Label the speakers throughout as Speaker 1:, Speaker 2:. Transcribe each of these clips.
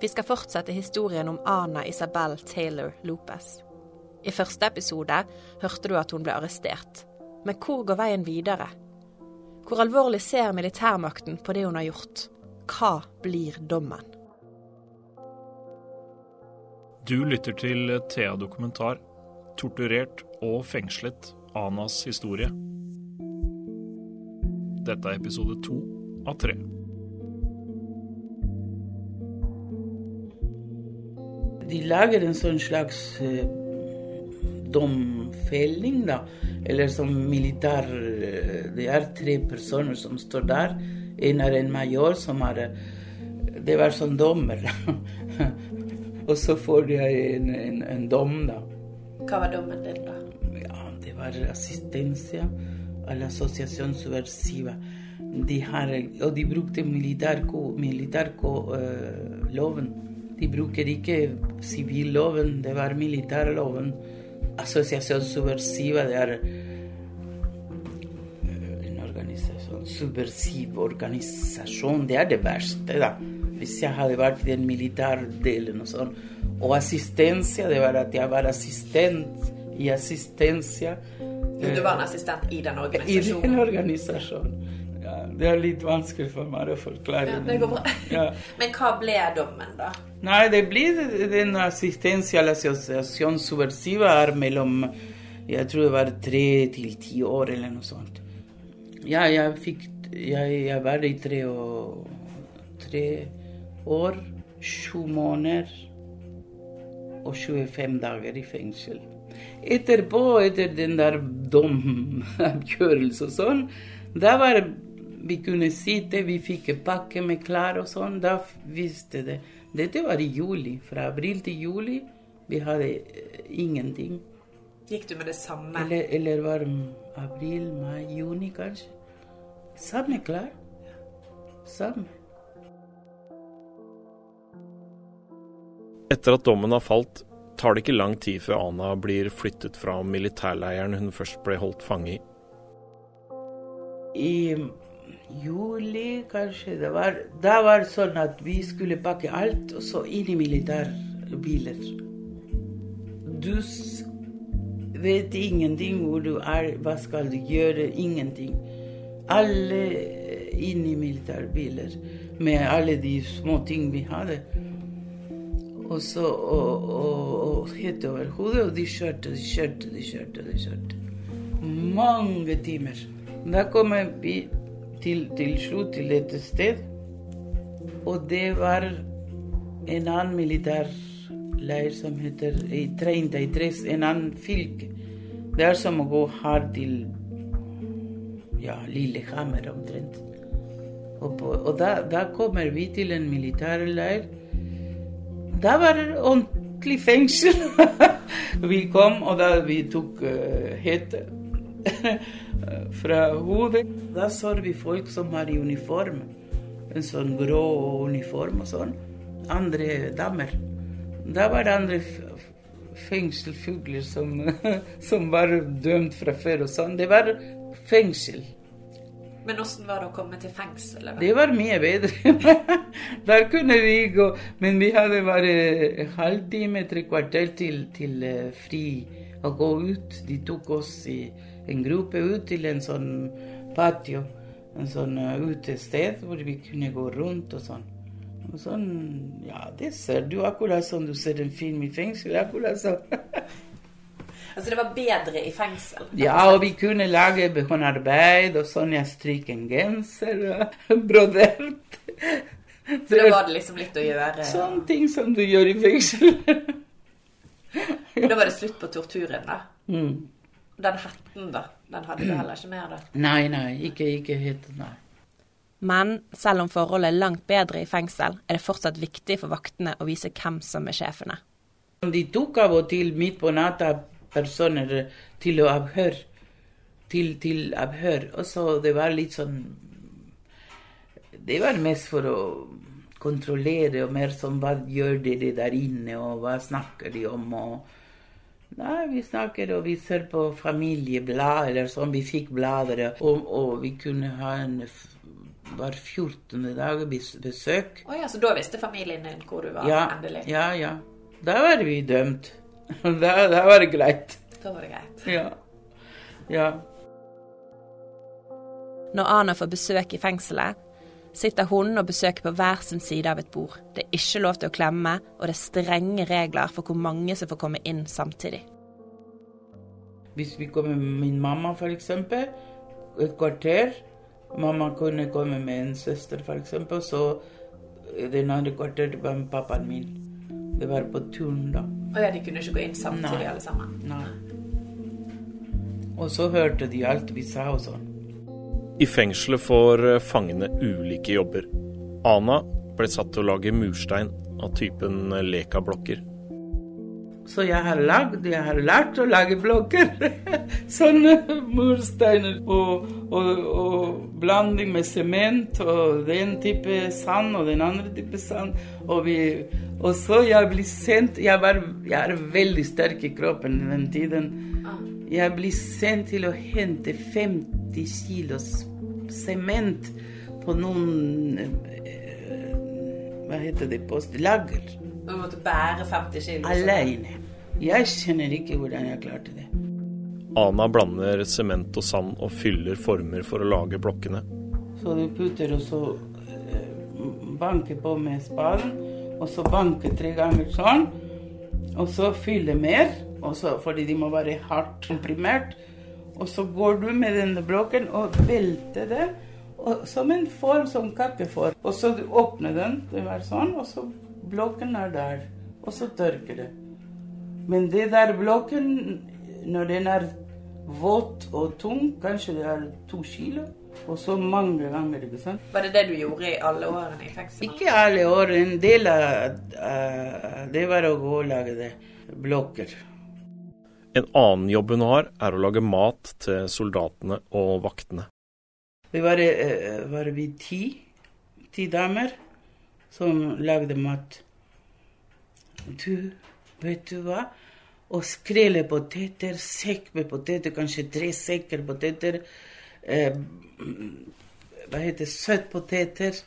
Speaker 1: Vi skal fortsette historien om Ana Isabel Taylor Lopez. I første episode hørte du at hun ble arrestert. Men hvor går veien videre? Hvor alvorlig ser militærmakten på det hun har gjort? Hva blir dommen?
Speaker 2: Du lytter til Thea Dokumentar. Torturert og fengslet. Anas historie. Dette er episode to av tre.
Speaker 3: De lager en sånn slags eh, domfelling, da. Eller som militær uh, Det er tre personer som står der. En er en major som er uh, Det var sånn dommer. Og så får de en, en, en, dom, da.
Speaker 1: Hva var dommen din, da?
Speaker 3: Ja, Det var assistencia a la asociación subversiva. De har, og de brukte militærloven. Militær, de bruker ikke sivilloven, det var militærloven. Assosiasjon subversiva, det er en organisasjon Subversiv organisasjon. Det er det verste, da. Hvis jeg hadde vært i den militærdelen og sånn. Og assistencia, det var at jeg var assistent i assistencia.
Speaker 1: Du var en assistent i den organisasjonen?
Speaker 3: I den organisasjonen. Det er litt vanskelig for meg å forklare.
Speaker 1: Ja, det går bra. Ja. Men hva ble dommen, da?
Speaker 3: Nei, det blir den assistencia a la asociación subversiva er mellom Jeg tror det var tre til ti år, eller noe sånt. Ja, jeg fikk Jeg, jeg var i tre, og, tre år, sju måneder og 25 dager i fengsel. Etterpå, etter den der domavgjørelsen og sånn, da var vi kunne sitte, vi fikk pakke med klær og sånn. Da visste det. Dette var i juli. Fra april til juli. Vi hadde ingenting.
Speaker 1: Gikk du med det samme?
Speaker 3: Eller, eller var det april, mai, juni kanskje. Samme klær. Samme.
Speaker 2: Etter at dommen har falt, tar det ikke lang tid før Ana blir flyttet fra militærleiren hun først ble holdt fange i.
Speaker 3: I juli, kanskje det var Da var det sånn at vi skulle pakke alt, og så inn i militærbiler. Du vet ingenting hvor du er, hva skal du gjøre, ingenting. Alle inn i militærbiler med alle de små ting vi hadde. Og så og helt over hodet, og de kjørte, de kjørte, de kjørte. de kjørte. Mange timer. Da kommer vi til, til slutt til et sted, og det var en annen militær leir som heter i 33, en annen fylke. Det er som å gå her til ja, Lillehammer omtrent. Og, på, og da, da, kommer vi til en militær leir. Da var det ordentlig fengsel. vi kom, og da vi tok uh, hete fra hodet. Da så vi folk som var i uniform. En sånn grå uniform og sånn. Andre damer. Da var det andre fengselfugler som, som var dømt fra før og sånn. Det var fengsel.
Speaker 1: Men åssen var det å komme til fengsel? Eller?
Speaker 3: Det var mye bedre. Der kunne vi gå. Men vi hadde bare halvtime, tre kvarter til, til fri å gå ut. De tok oss i en gruppe ut til en sånn patio. En sånn uh, utested hvor vi kunne gå rundt og sånn. Og sånn, ja, det ser du akkurat som du ser en film i fengsel. Akkurat sånn.
Speaker 1: altså det var bedre i fengsel?
Speaker 3: Ja, og vi kunne lage håndarbeid og sånn. Jeg stryker en genser og brodert.
Speaker 1: Så da var det liksom litt å gjøre?
Speaker 3: Sånne ting som du gjør i fengsel.
Speaker 1: da var det slutt på torturen, da?
Speaker 3: Mm.
Speaker 1: Den hetten, da? Den hadde du heller ikke mer, da?
Speaker 3: Nei, nei, ikke, ikke hetten, nei.
Speaker 1: Men selv om forholdet er langt bedre i fengsel, er det fortsatt viktig for vaktene å vise hvem som er sjefene.
Speaker 3: De tok av og til midt på natta personer til å avhøre. Til, til avhør. Og så det var litt sånn Det var mest for å kontrollere og mer sånn hva gjør dere der inne, og hva snakker de om? og Nei, vi snakket, og vi ser på familieblad eller sånn. Vi fikk blader, og, og vi kunne ha en hver 14. dag besøk.
Speaker 1: Å ja, så da visste familien din hvor du var
Speaker 3: Ja,
Speaker 1: endelig?
Speaker 3: ja, ja. Da var vi dømt. Da, da var det greit.
Speaker 1: Da var det greit.
Speaker 3: Ja. Ja.
Speaker 1: Når Ana får besøk i fengselet, sitter hun og besøker på hver sin side av et bord. Det er ikke lov til å klemme, og det er strenge regler for hvor mange som får komme inn samtidig.
Speaker 3: Hvis vi kommer med min mamma, eksempel, et kvarter Mamma kunne komme med en søster, for eksempel, så den andre kvarteret var med pappaen min. Det var på turn, da.
Speaker 1: Å ja, de kunne ikke gå inn samtidig
Speaker 3: Nei.
Speaker 1: alle sammen?
Speaker 3: Nei. Og så hørte de alt vi sa og sånn.
Speaker 2: I fengselet får eh, fangene ulike jobber. Ana ble satt til å lage murstein av typen eh, lekablokker.
Speaker 3: Så jeg har lagd, jeg har lært å lage blokker. Sånne mursteiner og, og, og blanding med sement og den type sand og den andre type sand. Og, vi, og så jeg blir sendt jeg, var, jeg er veldig sterk i kroppen den tiden. Jeg blir sendt til å hente 50 kilos sement på noen eh, Hva heter det? Postlager.
Speaker 1: Du måtte bære 50 kilo?
Speaker 3: Alene. Jeg kjenner ikke hvordan jeg klarte det.
Speaker 2: Ana blander sement og sand og fyller former for å lage blokkene.
Speaker 3: Så du putter og så eh, banker på med spaden, og så banker tre ganger sånn. Og så fyller mer, og så, fordi de må være hardt komprimert. Og så går du med denne blokken og velter det som en form som kakeform. Og så du åpner den, det var sånn, og så blokken er der. Og så tørker det. Men det der blokken, når den er våt og tung, kanskje det er to kilo. Og så mange ganger, ikke sant.
Speaker 1: Var det det du gjorde i alle årene i fengsel?
Speaker 3: Ikke alle år. En del av av det var å gå og lage det. Blokker.
Speaker 2: En annen jobb hun har, er å lage mat til soldatene og vaktene.
Speaker 3: Det var, eh, var vi ti, ti damer som lagde mat. Du, vet du hva? Å skrelle poteter, sekk med poteter, kanskje tre sekker poteter. Eh, hva heter det? Søtpoteter.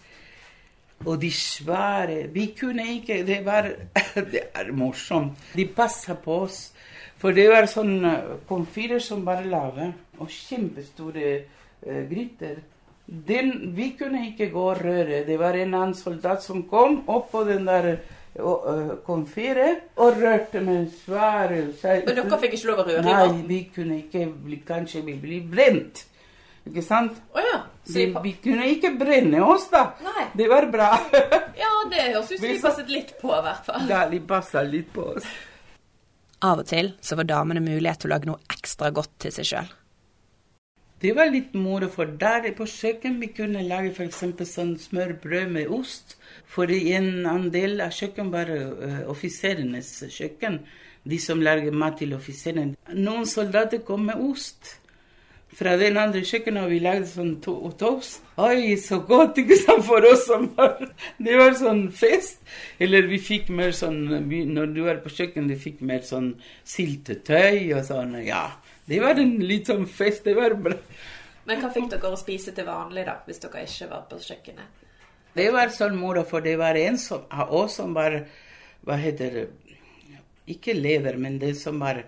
Speaker 3: Og de svære Vi kunne ikke Det var Det er morsomt. De passa på oss. For det var sånn eh, komfyrer som bare lager, Og kjempestore eh, gryter. Den, vi kunne ikke gå og røre. Det var en annen soldat som kom opp på den der uh, komfyret og rørte med svære
Speaker 1: Men dere fikk ikke lov å røre
Speaker 3: Nei, vi kunne ikke bli, Kanskje vi blir brent. Ikke sant?
Speaker 1: Oh, ja.
Speaker 3: Vi, vi kunne ikke brenne oss, da.
Speaker 1: Nei.
Speaker 3: Det var bra.
Speaker 1: ja, det høres ut som de
Speaker 3: Vi-
Speaker 1: passet litt på, i hvert fall.
Speaker 3: Ja, de passa litt på oss.
Speaker 1: Av og til så får damene mulighet til å lage noe ekstra godt til seg sjøl.
Speaker 3: Det var litt moro, for der på kjøkken vi kunne lage f.eks. sånn smørbrød med ost. For en andel av kjøkken var uh, offiserenes kjøkken. De som lager mat til offiserene. Noen soldater kom med ost. Fra den andre kjøkkenet har vi lagd sånn to toast. Oi, så godt ikke sant, for oss som var Det var sånn fest. Eller vi fikk mer sånn Når du er på kjøkkenet, vi fikk mer sånn syltetøy og sånn. Ja. Det var en litt sånn fest. Det var bra.
Speaker 1: Men hva fikk dere å spise til vanlig, da, hvis dere ikke var på kjøkkenet?
Speaker 3: Det var sånn moro, for det var en som, av oss som var Hva heter det Ikke lever, men det som var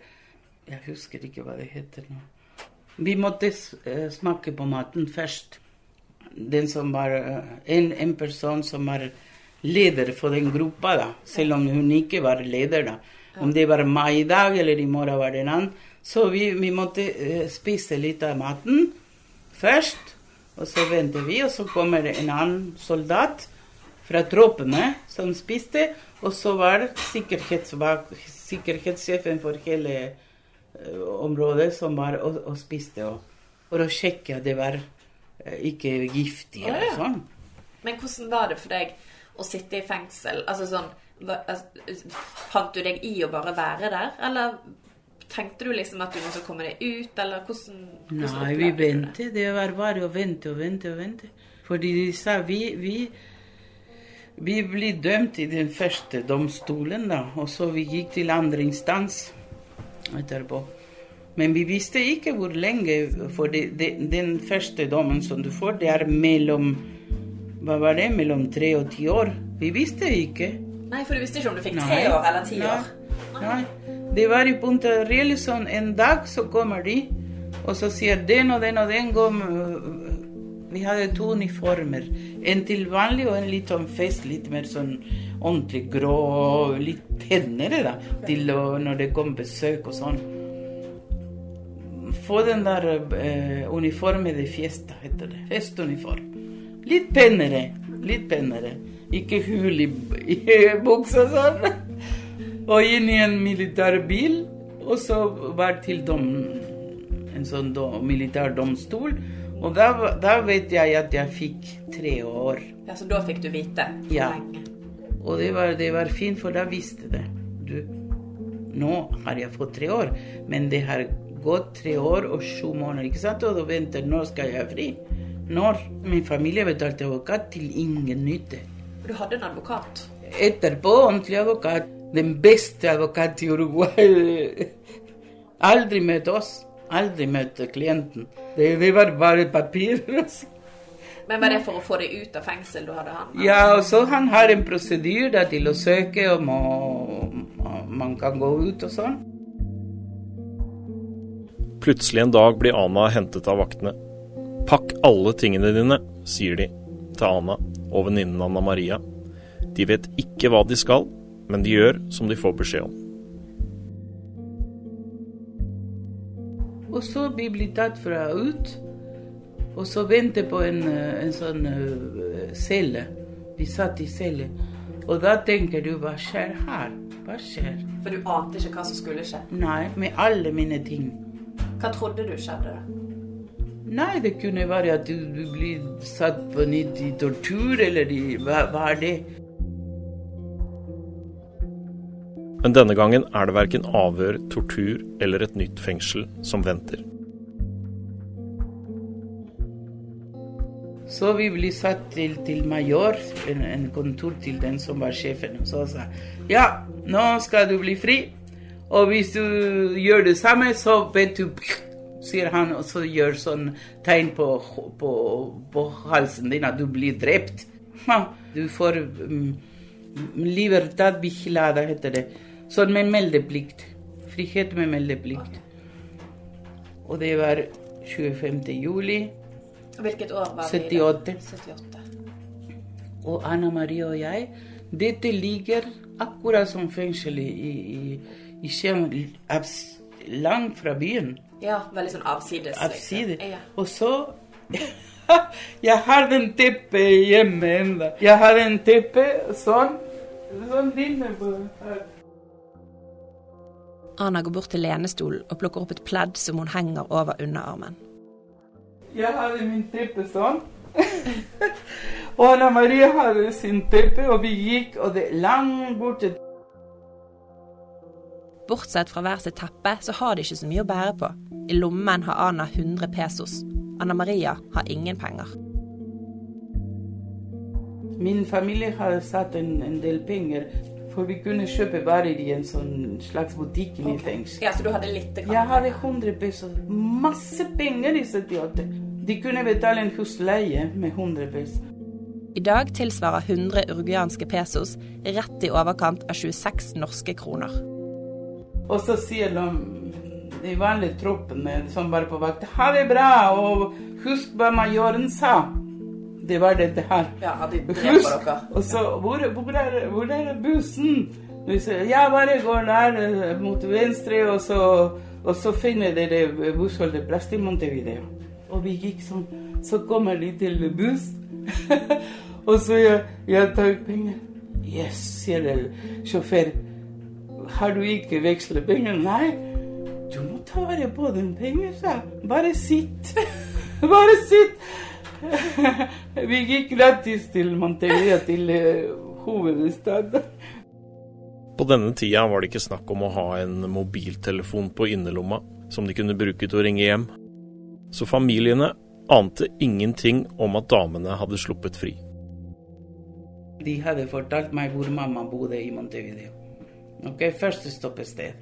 Speaker 3: Jeg husker ikke hva det heter nå. Vi måtte eh, smake på maten først. Den som var eh, en, en person som var leder for den gruppa, da. Selv om hun ikke var leder, da. Om det var meg i dag eller i morgen var det en annen. Så vi, vi måtte eh, spise litt av maten først. Og så venter vi, og så kommer det en annen soldat fra troppene som spiste. Og så var sikkerhetssjefen for hele eh, området som var og, og spiste. Og, for å sjekke at det var eh, ikke giftig
Speaker 1: og
Speaker 3: sånn.
Speaker 1: Men hvordan var det for deg å sitte i fengsel? Altså sånn altså, Fant du deg i å bare være der, eller tenkte du liksom at du måtte komme deg ut, eller hvordan, hvordan
Speaker 3: Nei, vi
Speaker 1: det?
Speaker 3: ventet. Det var bare å vente og vente og vente. Fordi de sa vi, vi, vi blir dømt i den første domstolen, da. Og så vi gikk til andre instans etterpå. Men vi visste ikke hvor lenge, for det, det, den første dommen som du får, det er mellom Hva var det? Mellom tre og ti år? Vi visste ikke.
Speaker 1: Nei, for du visste ikke om du fikk tre år eller ti
Speaker 3: Nei.
Speaker 1: år?
Speaker 3: Nei. Det var i Punta Real sånn en dag så kommer de, og så sier den og den og den kom Vi hadde to uniformer. En til vanlig og en litt sånn fest, litt mer sånn ordentlig grå litt penere, da. Til å, når det kom besøk og sånn. Få den der eh, uniformen de fiesta, heter det. Festuniform. Litt penere. Litt penere. Ikke hull i, i buksa sånn. Og inn i en militær bil. Og så var til dom, en sånn do, militær domstol. Og da, da vet jeg at jeg fikk tre år.
Speaker 1: Ja, Så da fikk du vite
Speaker 3: Ja.
Speaker 1: lenge?
Speaker 3: Og det var, det var fint, for da visste det. Du, nå har jeg fått tre år, men det har gått tre år og sju måneder, ikke sant? Og da venter når skal jeg fri? Når? Min familie betalte advokat til ingen nytte.
Speaker 1: Du hadde en advokat.
Speaker 3: Etterpå ordentlig advokat. Den beste advokat i Uruguay. Aldri møtt oss. Aldri møtt klienten. Det, det var bare papir.
Speaker 1: Men var det for å få deg ut av fengsel du hadde han?
Speaker 3: Ja, og så han har en prosedyr til å søke om å- man kan gå ut og sånn.
Speaker 2: Plutselig en dag blir Ana hentet av vaktene. Pakk alle tingene dine, sier de til Ana og venninnen Anna Maria. De vet ikke hva de skal, men de gjør som de får beskjed om.
Speaker 3: Og så blir vi tatt fra ut, og så vente på en, eh, en sånn eh, celle. Vi satt i celle. Og da tenker du, hva skjer her? Hva skjer?
Speaker 1: For du ante ikke hva som skulle skje.
Speaker 3: Nei, med alle mine ting.
Speaker 1: Hva trodde du skjedde? da?
Speaker 3: Nei, det kunne være at du, du blir satt på nytt i tortur, eller i hva, hva er det?
Speaker 2: Men denne gangen er det verken avhør, tortur eller et nytt fengsel som venter.
Speaker 3: Så vi ble satt til, til major, en, en kontor til den som var sjefen. Og så sa ja, nå skal du bli fri. Og hvis du gjør det samme, så vet du sier han, og så gjør sånn tegn på, på, på halsen din at du blir drept. Ha, Du får um, libertad vigilada, heter det. Sånn med meldeplikt. Frihet med meldeplikt. Og det var 25. juli.
Speaker 1: Hvilket år var vi i
Speaker 3: 78.
Speaker 1: det? 78.
Speaker 3: Og Anna Marie og jeg, dette ligger akkurat som fengselet i, i, i Skien, langt fra byen.
Speaker 1: Ja, veldig sånn avsides. liksom. Ja.
Speaker 3: Og så Jeg har den teppet hjemme ennå. Jeg har en teppe sånn. Sånn inne på her.
Speaker 1: Anna går bort til lenestolen og plukker opp et pledd som hun henger over underarmen.
Speaker 3: Jeg hadde min teppe sånn. og Anna Maria hadde sin teppe, og vi gikk, og det langt borte
Speaker 1: Bortsett fra hver sitt teppe, så har de ikke så mye å bære på. I lommen har Anna 100 pesos. Anna Maria har ingen penger.
Speaker 3: Min familie har satt en, en del penger, for vi kunne kjøpe varer i en sånn slags butikk i fengsel.
Speaker 1: Ja, Så du hadde litt
Speaker 3: Jeg hadde 100 pesos. Masse penger i 78. De kunne betale en husleie med 100 pesos.
Speaker 1: I dag tilsvarer 100 uruguayanske pesos rett i overkant av 26 norske kroner.
Speaker 3: Og så sier de de vanlige troppene som var på vakt, ha det bra, og husk hva majoren sa. Det var dette her.
Speaker 1: Ja, de
Speaker 3: Husk! Og så, hvor, hvor, er, hvor er bussen? Jeg bare går der eh, mot venstre, og så, og så finner dere bussholdeplass til Montevideo. Og vi gikk sånn. Så kommer de til buss, og så jeg, jeg tar penger. Yes, sier det, sjåfør. Har du ikke vekslet penger? Nei. Du må ta vare på den penger, sa. Bare sitt. Bare sitt. Vi gikk gratis til Montevideo, til eh, hovedstaden.
Speaker 2: På denne tida var det ikke snakk om å ha en mobiltelefon på innerlomma som de kunne bruke til å ringe hjem. Så familiene ante ingenting om at damene hadde sluppet fri.
Speaker 3: De hadde fortalt meg hvor mamma bodde i Montevideo. Ok, Første stoppested.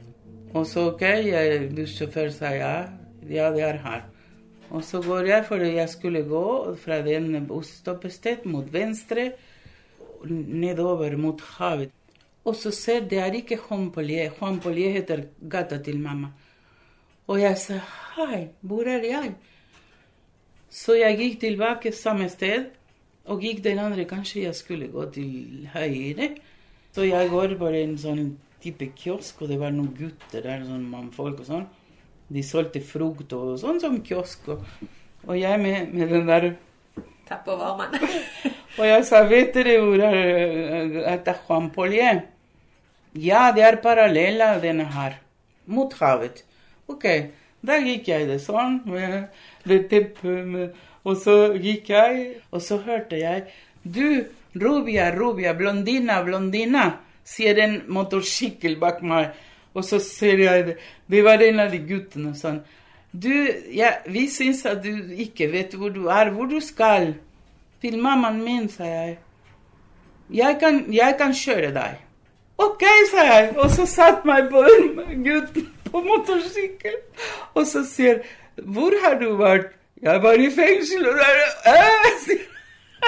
Speaker 3: Og så ok, jeg, bussjåfør sa ja. Ja, det er her. Og så går jeg, for jeg skulle gå fra den busstoppested mot venstre, nedover mot havet. Og så ser det er ikke Juan Polier. Juan Polier heter gata til mamma. Og jeg sa hei, hvor er jeg? Så jeg gikk tilbake samme sted, og gikk den andre. Kanskje jeg skulle gå til høyre. Så jeg går på en sånn type kiosk, og det var noen gutter der, sånn mannfolk og sånn. De solgte frukt og sånn som kiosk. Og, og jeg med, med den der
Speaker 1: over varmen.
Speaker 3: Og jeg sa, vet dere hvor er etter Juan Polier? Ja, det er parallell av denne her. Mot havet. Ok, da gikk jeg det sånn, med det teppet, og så gikk jeg, og så hørte jeg Du, Rubia, Rubia, blondina, blondina, sier en motorsykkel bak meg. Og så ser jeg det. Det var en av de guttene sånn. Du, ja, vi syns at du ikke vet hvor du er, hvor du skal. Til mammaen min, sa jeg. Jeg kan, jeg kan kjøre deg. OK, sa jeg. Og så satt meg på gutten på motorsykkel. Og så sier Hvor har du vært? Jeg var i fengsel. Og der,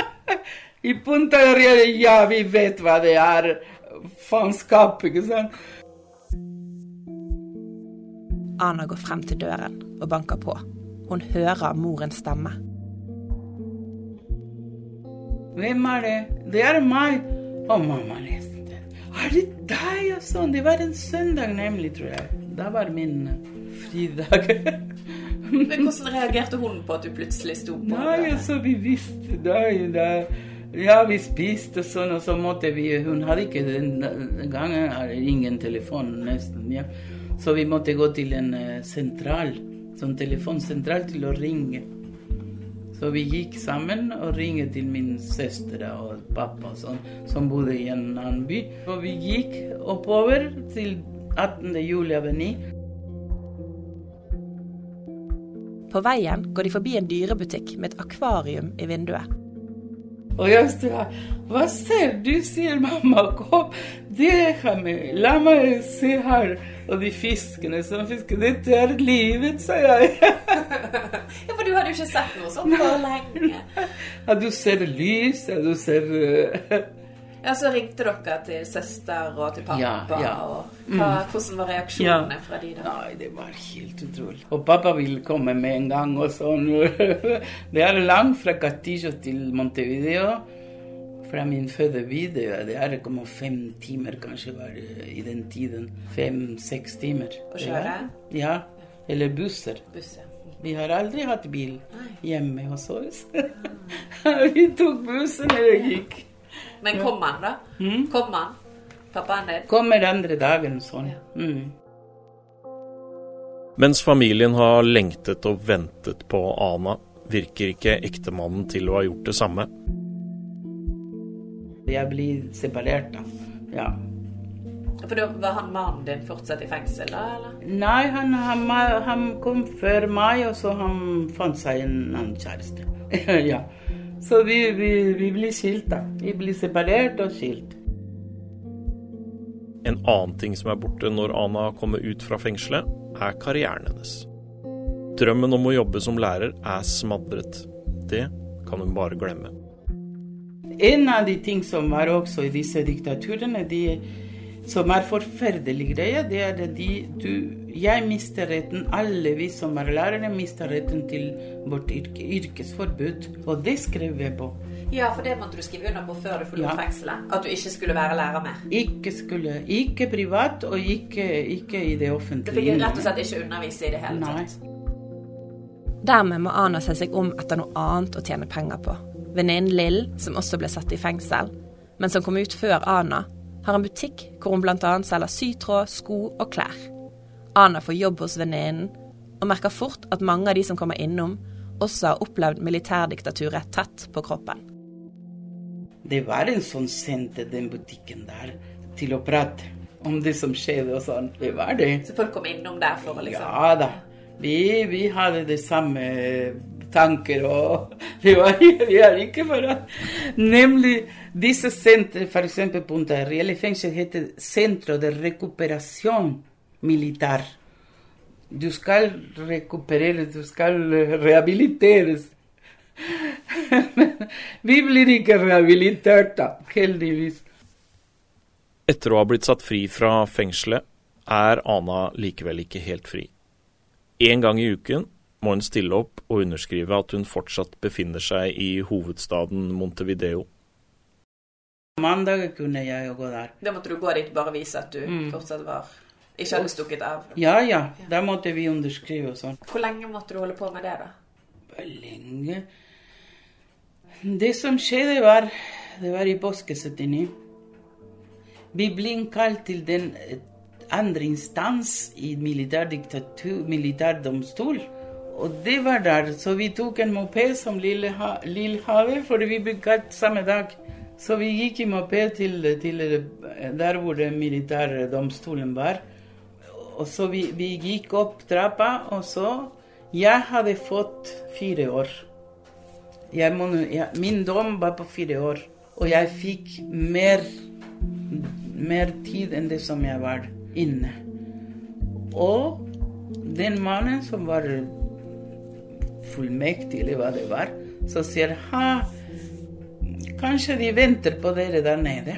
Speaker 3: I Punta Real. Ja, vi vet hva det er. Faenskap, ikke sant?
Speaker 1: Ana går frem til døren og banker på. Hun hører morens stemme.
Speaker 3: Hvem er det? Det er meg. Å, mamma nesten. Er det deg? Og sånn. Det var en søndag, nemlig, tror jeg. Da var min fridag.
Speaker 1: Men hvordan reagerte hun på at du plutselig sto på
Speaker 3: Nei, altså, vi visste det. det. Ja, vi spiste sånn, og så måtte vi Hun hadde ikke den gangen ingen telefon, nesten. Ja. Så vi måtte gå til en eh, sentral, sånn telefonsentral, til å ringe. Så vi gikk sammen og ringte til min søster og pappa, sånn, som bodde i en annen by. Og vi gikk oppover til 18. juli aveny.
Speaker 1: På veien går de forbi en dyrebutikk med et akvarium i vinduet.
Speaker 3: Og jeg sa. Hva ser du? sier mamma. Kom, deja meg. La meg se her. Og de fiskene som fisker. Dette er livet, sa jeg.
Speaker 1: Ja, For du hadde jo ikke sett noe sånt på lenge.
Speaker 3: Ja, du ser lys, ja, du ser eh,
Speaker 1: Ja, Så ringte dere til søster og til pappa.
Speaker 3: Ja, ja.
Speaker 1: Og hva, hvordan var reaksjonene fra de da?
Speaker 3: Nei, det var helt utrolig. Og pappa ville komme med en gang og sånn. Det er langt fra Castillo til Montevideo. Fra min fødeby. Det er kommet fem timer, kanskje, var i den tiden. Fem-seks timer.
Speaker 1: Å kjøre?
Speaker 3: Ja. Eller busser.
Speaker 1: Buss.
Speaker 3: Vi har aldri hatt bil hjemme hos oss. Vi tok bussen eller gikk.
Speaker 1: Men kom han, da?
Speaker 3: Mm.
Speaker 1: Kom han? Pappaen din?
Speaker 3: Kommer andre dagen sånn. Mm.
Speaker 2: Mens familien har lengtet og ventet på Ana, virker ikke ektemannen til å ha gjort det samme.
Speaker 3: Jeg blir separert, da. Ja.
Speaker 1: For da var han mannen din fortsatt i fengsel, da? eller?
Speaker 3: Nei, han, han, han kom før meg, og så han fant seg en annen kjæreste. ja. Så vi, vi, vi blir skilt, da. Vi blir separert og skilt.
Speaker 2: En annen ting som er borte når Ana kommer ut fra fengselet, er karrieren hennes. Drømmen om å jobbe som lærer er smadret. Det kan hun bare glemme.
Speaker 3: En av de ting som var også i disse diktaturene, de, som er forferdelig greie, det er at de, du, jeg mister retten, alle vi som er lærere, mister retten til vårt yrke, yrkesforbud. Og det skrev jeg på.
Speaker 1: Ja, for det måtte du skrive under på før du forlot
Speaker 3: Ja.
Speaker 1: fengselet. At du ikke skulle være lærer mer.
Speaker 3: Ikke skulle, ikke privat og ikke, ikke i det offentlige.
Speaker 1: Du fikk rett og slett ikke undervise i det hele
Speaker 3: Nei.
Speaker 1: tatt. Dermed må Ana se seg om etter noe annet å tjene penger på. Venninnen Lill, som også ble satt i fengsel, men som kom ut før Ana, har en butikk hvor hun bl.a. selger sytråd, sko og klær. Ana får jobb hos venninnen, og merker fort at mange av de som kommer innom, også har opplevd militærdiktaturet tett på kroppen.
Speaker 3: Det var en sånn senter, den butikken der, til å prate om det som skjedde og sånn. Det var det.
Speaker 1: Så folk kom innom der for å liksom
Speaker 3: Ja da. Vi, vi hadde det samme tanker, og var vi er ikke for Nemlig disse sentre, f.eks. Punta Real fengsel heter Centro de Recuperación Militar. Du skal rekupereres, du skal rehabiliteres. Men vi blir ikke rehabilitert, da, heldigvis.
Speaker 2: Etter å ha blitt satt fri fra fengselet, er Ana likevel ikke helt fri. En gang i uken må hun stille opp og underskrive at hun fortsatt befinner seg i hovedstaden Montevideo.
Speaker 3: Mandag kunne jeg gå der.
Speaker 1: Da måtte du gå dit bare vise at du
Speaker 3: Mm.
Speaker 1: fortsatt var Ikke hadde stukket av.
Speaker 3: Ja, ja, da måtte vi underskrive og sånn.
Speaker 1: Hvor lenge måtte du holde på med det, da?
Speaker 3: Lenge Det som skjedde, var Det var i påske 79. Vi ble innkalt til den eh, andre instans i militærdiktatur, militærdomstol. Og det var der. Så vi tok en moped som lille ha, Lill for vi ble samme dag. Så vi gikk i moped til, til der hvor den militærdomstolen var. Og så vi, vi gikk opp trappa, og så Jeg hadde fått fire år. Må, jeg, min dom var på fire år, og jeg fikk mer, mer tid enn det som jeg var inne. Og den mannen som var fullmektig, eller hva det var, så sier ha, kanskje de venter på dere der nede,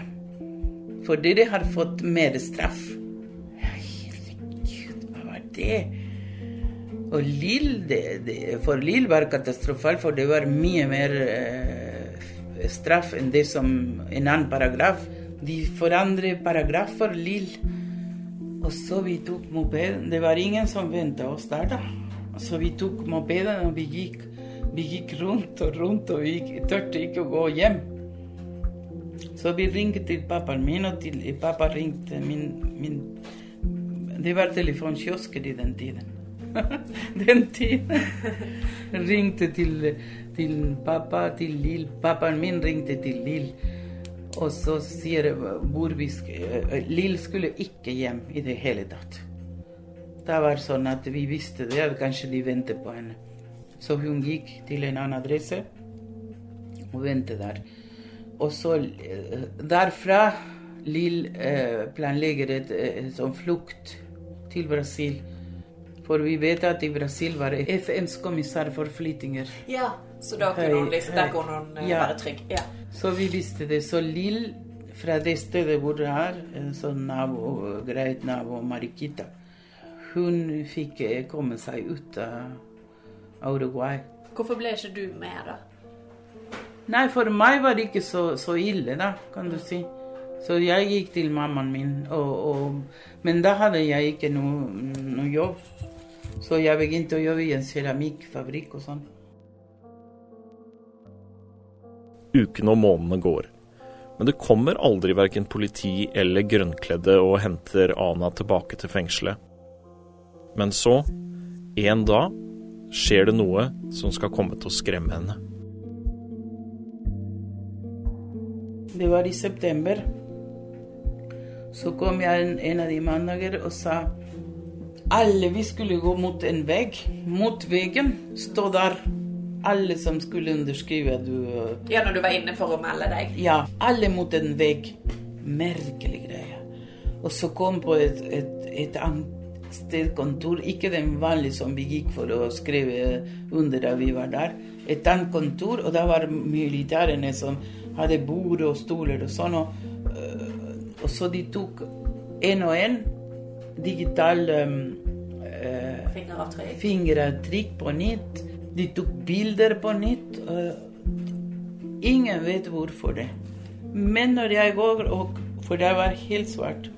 Speaker 3: for dere har fått mer straff. Herregud, hva var det? Og Lill, for Lill var katastrofalt, for det var mye mer eh, straff enn det som en annen paragraf. De forandrer paragraf for Lill. Og så vi tok mopeden. Det var ingen som venta oss der, da. Så vi tok mopedene og vi gikk, vi gikk rundt og rundt, og vi gikk, turte ikke å gå hjem. Så vi ringte til pappaen min, og til, pappa ringte min, min Det var telefonkiosker i den tiden. den tiden. ringte til, til pappa, til Lill. Pappaen min ringte til Lill. Og så sier hvor vi sk- Lill skulle ikke hjem i det hele tatt. Det var sånn at vi visste det, at kanskje de ventet på henne. Så hun gikk til en annen adresse og ventet der. Og så eh, derfra Lill eh, planlegger et eh, sånn flukt til Brasil. For vi vet at i Brasil var det FNs kommissær for flyttinger.
Speaker 1: Ja, så da kunne hun liksom, der kunne hun
Speaker 3: Ja.
Speaker 1: være trygg. Ja.
Speaker 3: Så vi visste det. Så Lill, fra det stedet hvor det er, en sånn nabo, greit nabo, Mariquita, hun fikk eh, komme seg ut av Uruguay.
Speaker 1: Hvorfor ble ikke du med, da?
Speaker 3: Nei, for meg var det ikke så, så ille, da, kan du si. Så jeg gikk til mammaen min, og, og, men da hadde jeg ikke noe, noe jobb. Så jeg begynte å jobbe i en keramikkfabrikk og sånn.
Speaker 2: Ukene og månedene går. Men det kommer aldri verken politi eller grønnkledde og henter Ana tilbake til fengselet. Men så, en dag, skjer det noe som skal komme til å skremme henne.
Speaker 3: Det var i september. Så kom jeg en, en av de mandager og sa alle vi skulle gå mot en vegg. Mot veggen stå der alle som skulle underskrive du
Speaker 1: Ja, når du var inne for å melde deg?
Speaker 3: Ja, alle mot en vegg. Merkelig greie. Og så kom på et, et, et annet sted kontor, ikke den vanlige som vi gikk for å skrive under da vi var der. Et annet kontor, og da var militærene som hadde bord og stoler og sånn. Og, øh, og så de tok en og en digital um, uh,
Speaker 1: Fingeravtrykk?
Speaker 3: fingeravtrykk på nytt. De tok bilder på nytt. Uh, ingen vet hvorfor det. Men når jeg går og For det var helt svart.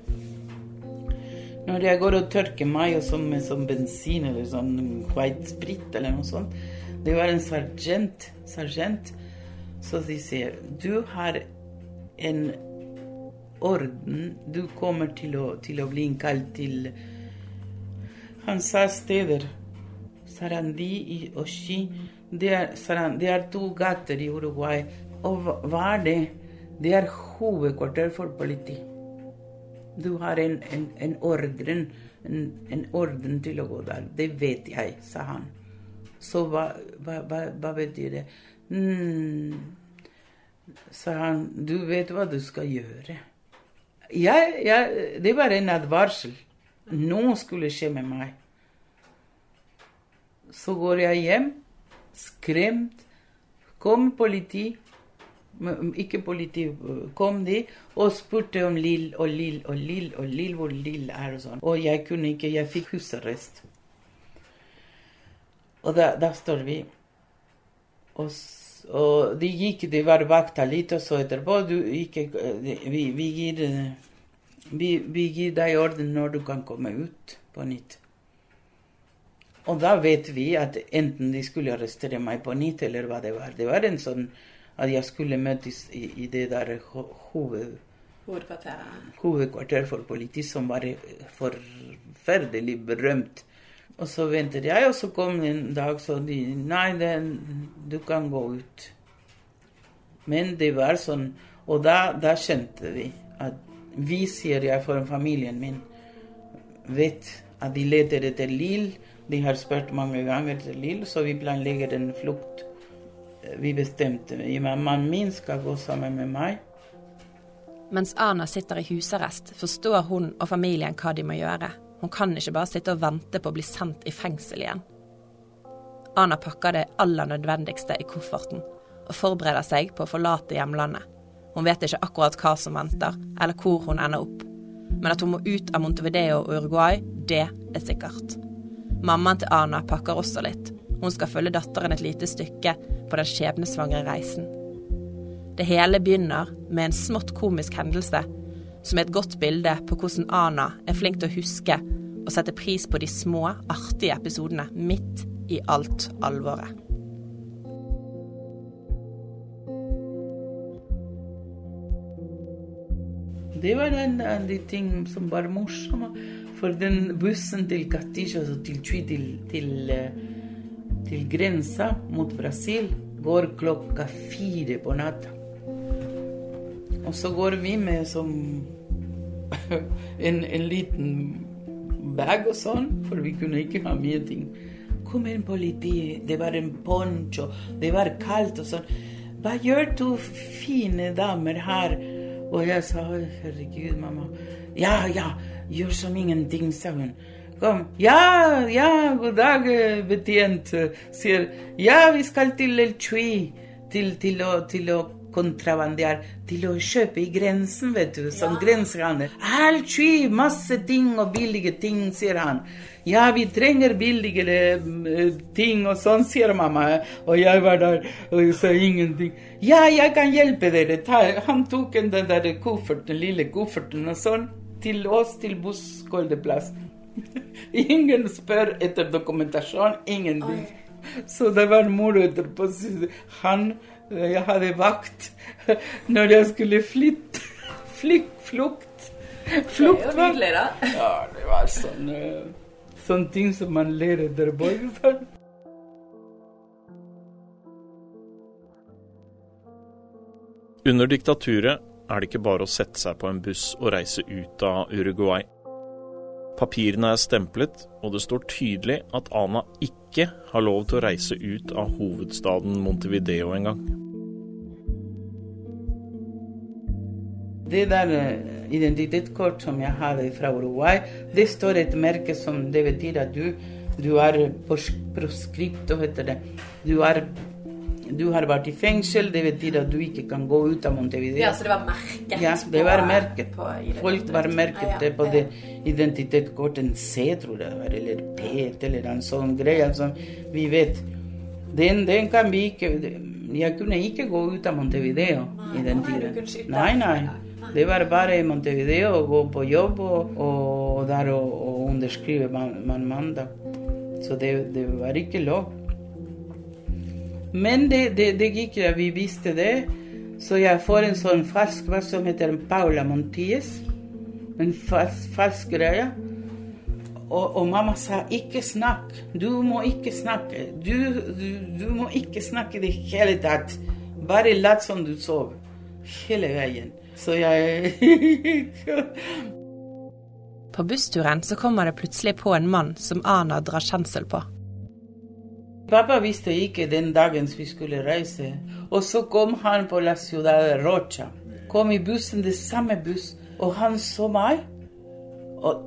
Speaker 3: Når jeg går og tørker meg og sånn med sånn bensin eller sånn white sprit eller noe sånt Det var en sergeant, sergeant så de sier Du har en orden. Du kommer til å, til å bli innkalt til Han sa steder. Sarandi i Oshi. Det er, det er to gater i Uruguay. Og hva- er det? Det er hovedkvarter for politi. Du har en, en, en orden en, en orden til å gå der. Det vet jeg, sa han. Så hva, hva, hva, hva betyr det? Mm, sa han, du vet hva du skal gjøre. Jeg, jeg, det var en advarsel. Noe skulle skje med meg. Så går jeg hjem, skremt. Kom politi. Ikke politi, kom de og spurte om Lill og Lill og Lill og Lill, hvor Lill er og sånn. Og jeg kunne ikke, jeg fikk husarrest. Og da, da står vi. Og, og de gikk, de var vakta litt, og så etterpå du ikke, vi, vi, gir, eh, vi, vi gir deg orden når du kan komme ut på nytt. Og da vet vi at enten de skulle arrestere meg på nytt, eller hva det var. Det var en sånn at jeg skulle møtes i, i det der ho- hoved,
Speaker 1: Hovedkvarteret.
Speaker 3: hovedkvarter for politi, som var forferdelig berømt. Og så ventet jeg, og så kom det en dag så de Nei, den, du kan gå ut. Men det var sånn Og da, da skjønte vi at vi, sier jeg for familien min, vet at de leter etter Lill. De har spurt mange ganger etter Lill, så vi planlegger en flukt. Vi bestemte Mannen min skal gå sammen med meg.
Speaker 1: Mens Ana sitter i husarrest, forstår hun og familien hva de må gjøre. Hun kan ikke bare sitte og vente på å bli sendt i fengsel igjen. Ana pakker det aller nødvendigste i kofferten og forbereder seg på å forlate hjemlandet. Hun vet ikke akkurat hva som venter, eller hvor hun ender opp. Men at hun må ut av Montevideo og Uruguay, det er sikkert. Mammaen til Ana pakker også litt. Hun skal følge datteren et lite stykke på den skjebnesvangre reisen. Det hele begynner med en smått komisk hendelse, som er et godt bilde på hvordan Ana er flink til å huske og sette pris på de små, artige episodene midt i alt alvoret.
Speaker 3: Det var en av de ting som var morsomme. For den bussen til Katisha, altså til Tui, til, til, eh, til grensa mot Brasil, går klokka fire på natta. Og så går vi med som en, en liten bag og sånn, for vi kunne ikke ha mye ting. Kom en politi, det var en poncho, det var kaldt og sånn. Hva gjør to fine damer her? Og jeg sa herregud, mamma. Ja, ja, gjør som ingenting, sa hun. Kom. Ja, ja, god dag, eh, betjent. Sier ja, vi skal til El Chui. Til, til, å, til å kontrabandere. Til å kjøpe i grensen, vet du. Som grensehandel. El Chui, masse ting og billige ting, sier han. Ja, vi trenger billigere eh, ting og sånn, sier mamma. Og jeg var der og sa ingenting. Ja, jeg kan hjelpe dere. Ta. Han tok den der kofferten, lille kofferten og sånn, til oss til bussholdeplass. Ingen spør etter dokumentasjon, ingenting. Så det var moro etterpå. Han Jeg hadde vakt når jeg skulle flytte. Flykt, flukt. Flukt var Ja, det var sånn sånn Sånne ting som man ler etterpå.
Speaker 2: Under diktaturet er det ikke bare å sette seg på en buss og reise ut av Uruguay. Papirene er stemplet, og det står tydelig at Ana ikke har lov til å reise ut av hovedstaden Montevideo engang.
Speaker 3: Det der eh, identitetskort som jeg hadde fra Uruguay, det står et merke som det betyr at du, du er proskript, proscripto, heter det. Du, er, du har vært i fengsel, det betyr at du ikke kan gå ut av Montevideo.
Speaker 1: Ja, så det var merket?
Speaker 3: Ja, det var merket. Folk var merket
Speaker 1: Ja, ja.
Speaker 3: det på det identitetskortet C, tror jeg det var, eller P, eller en sånn greie som vi vet. Den, den kan vi ikke Jeg kunne ikke gå ut av Montevideo i den tiden. Nei, nei. Det var bare i Montevideo å gå på jobb og, og der og, og underskrive man, man mandag. Så det, det var ikke lov. Men det, det, det gikk, vi visste det. Så jeg får en sånn fersk hva som heter Paula Montilles. En falsk, falsk greie. Og, og mamma sa 'ikke snakk'. Du må ikke snakke. Du, du, du må ikke snakke i det hele tatt. Bare lat som du sover. Hele veien. Så jeg
Speaker 1: På bussturen så kommer det plutselig på en mann som Ana drar kjensel på.
Speaker 3: Pappa visste ikke den dagen vi skulle reise. Og så kom han på La Ciudad Rocha. Kom i bussen, det samme buss. Og han så meg. Og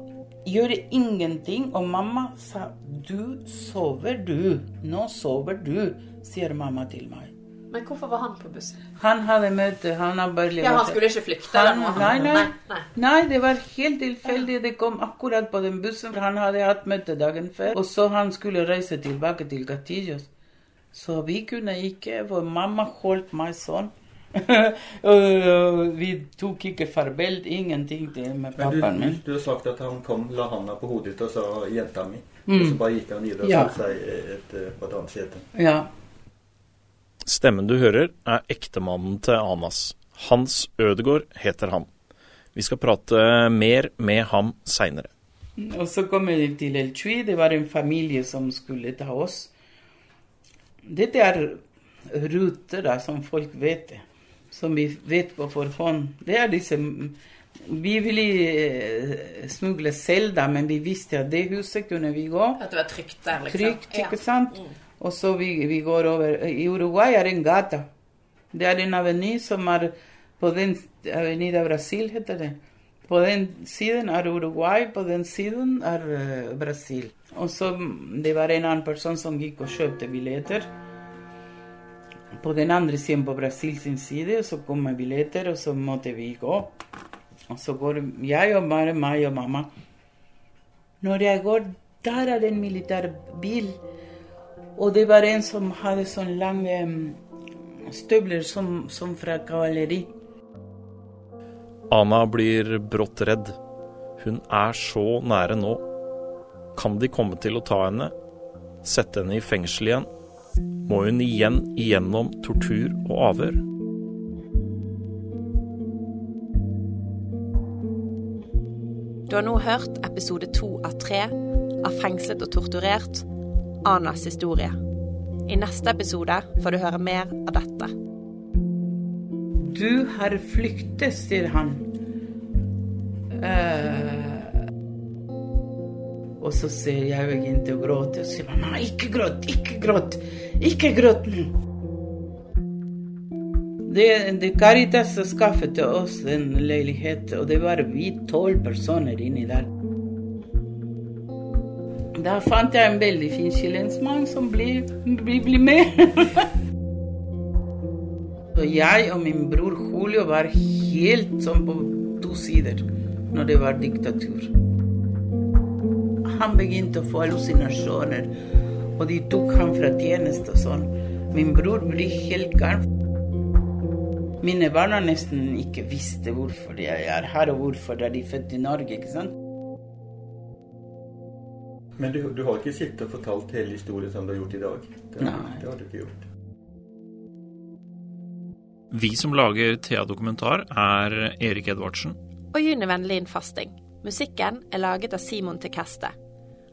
Speaker 3: gjorde ingenting, og mamma sa 'du sover, du'. Nå sover du, sier mamma til meg.
Speaker 1: Men hvorfor var han på bussen?
Speaker 3: Han hadde møte, han har
Speaker 1: Ja, Han skulle ikke flykte?
Speaker 3: han, nei, nei,
Speaker 1: nei. nei,
Speaker 3: det var helt tilfeldig. Det kom akkurat på den bussen, for han hadde hatt møte dagen før. Og så han skulle reise tilbake til Gatillos. Så vi kunne ikke, for mamma holdt meg sånn. vi tok ikke farvel, ingenting til med pappaen min.
Speaker 4: du har sagt at han kom, la handa på hodet ditt og sa 'jenta mi'. Og så bare gikk han videre og
Speaker 3: Ja.
Speaker 4: satte seg et, et, på et annet sete.
Speaker 3: Ja.
Speaker 2: Stemmen du hører, er ektemannen til Anas. Hans Ødegård heter han. Vi skal prate mer med ham seinere.
Speaker 3: Og så kommer vi til El Chui. Det var en familie som skulle ta oss. Dette er ruter da, som folk vet, som vi vet på forhånd. Det er disse Vi ville eh, smugle selv, da, men vi visste at det huset kunne vi gå.
Speaker 1: At det var trygt der, liksom?
Speaker 3: Trygt,
Speaker 1: Ja.
Speaker 3: sant? Mm. Og så vi, vi går over I Uruguay er en gata. Det er en aveny som er på den Avenida Brasil, heter det. På den siden er Uruguay, på den siden er eh, Brasil. Og så mm, det var en annen person som gikk og kjøpte billetter. På den andre siden, på Brasil sin side, og så kom med billetter, og så måtte vi gå. Og så går jeg og bare meg og mamma. Når jeg går, der er det en militær bil. Og det var en som hadde sånn lange støvler som, som fra kavaleri.
Speaker 2: Ana blir brått redd. Hun er så nære nå. Kan de komme til å ta henne? Sette henne i fengsel igjen? Må hun igjen igjennom tortur og avhør?
Speaker 1: Du har nå hørt episode to av tre av Fengslet og torturert Anas historie. I neste episode får du høre mer av dette.
Speaker 3: Du har flyktet, sier han. Eh, og så ser jeg begynte å gråte og sier mamma, ikke gråt, ikke gråt, ikke gråt nå. Caritas skaffet oss en leilighet, og det var vi tolv personer inni der. Da fant jeg en veldig fin chilensmann som ble, med. Så jeg og min bror Julio var helt sånn på to sider når det var diktatur. Han begynte å få hallusinasjoner, og de tok ham fra tjeneste og sånn. Min bror ble helt gal. Mine barn har nesten ikke visste hvorfor jeg er her, og hvorfor er de født i Norge. ikke sant?
Speaker 4: Men du, du har ikke sittet og fortalt hele historien som du har gjort i dag? Det,
Speaker 3: Nei.
Speaker 4: det har du ikke gjort.
Speaker 2: Vi som lager Thea Dokumentar, er Erik Edvardsen.
Speaker 1: Og Juni Vennlin Fasting. Musikken er laget av Simon Tekeste.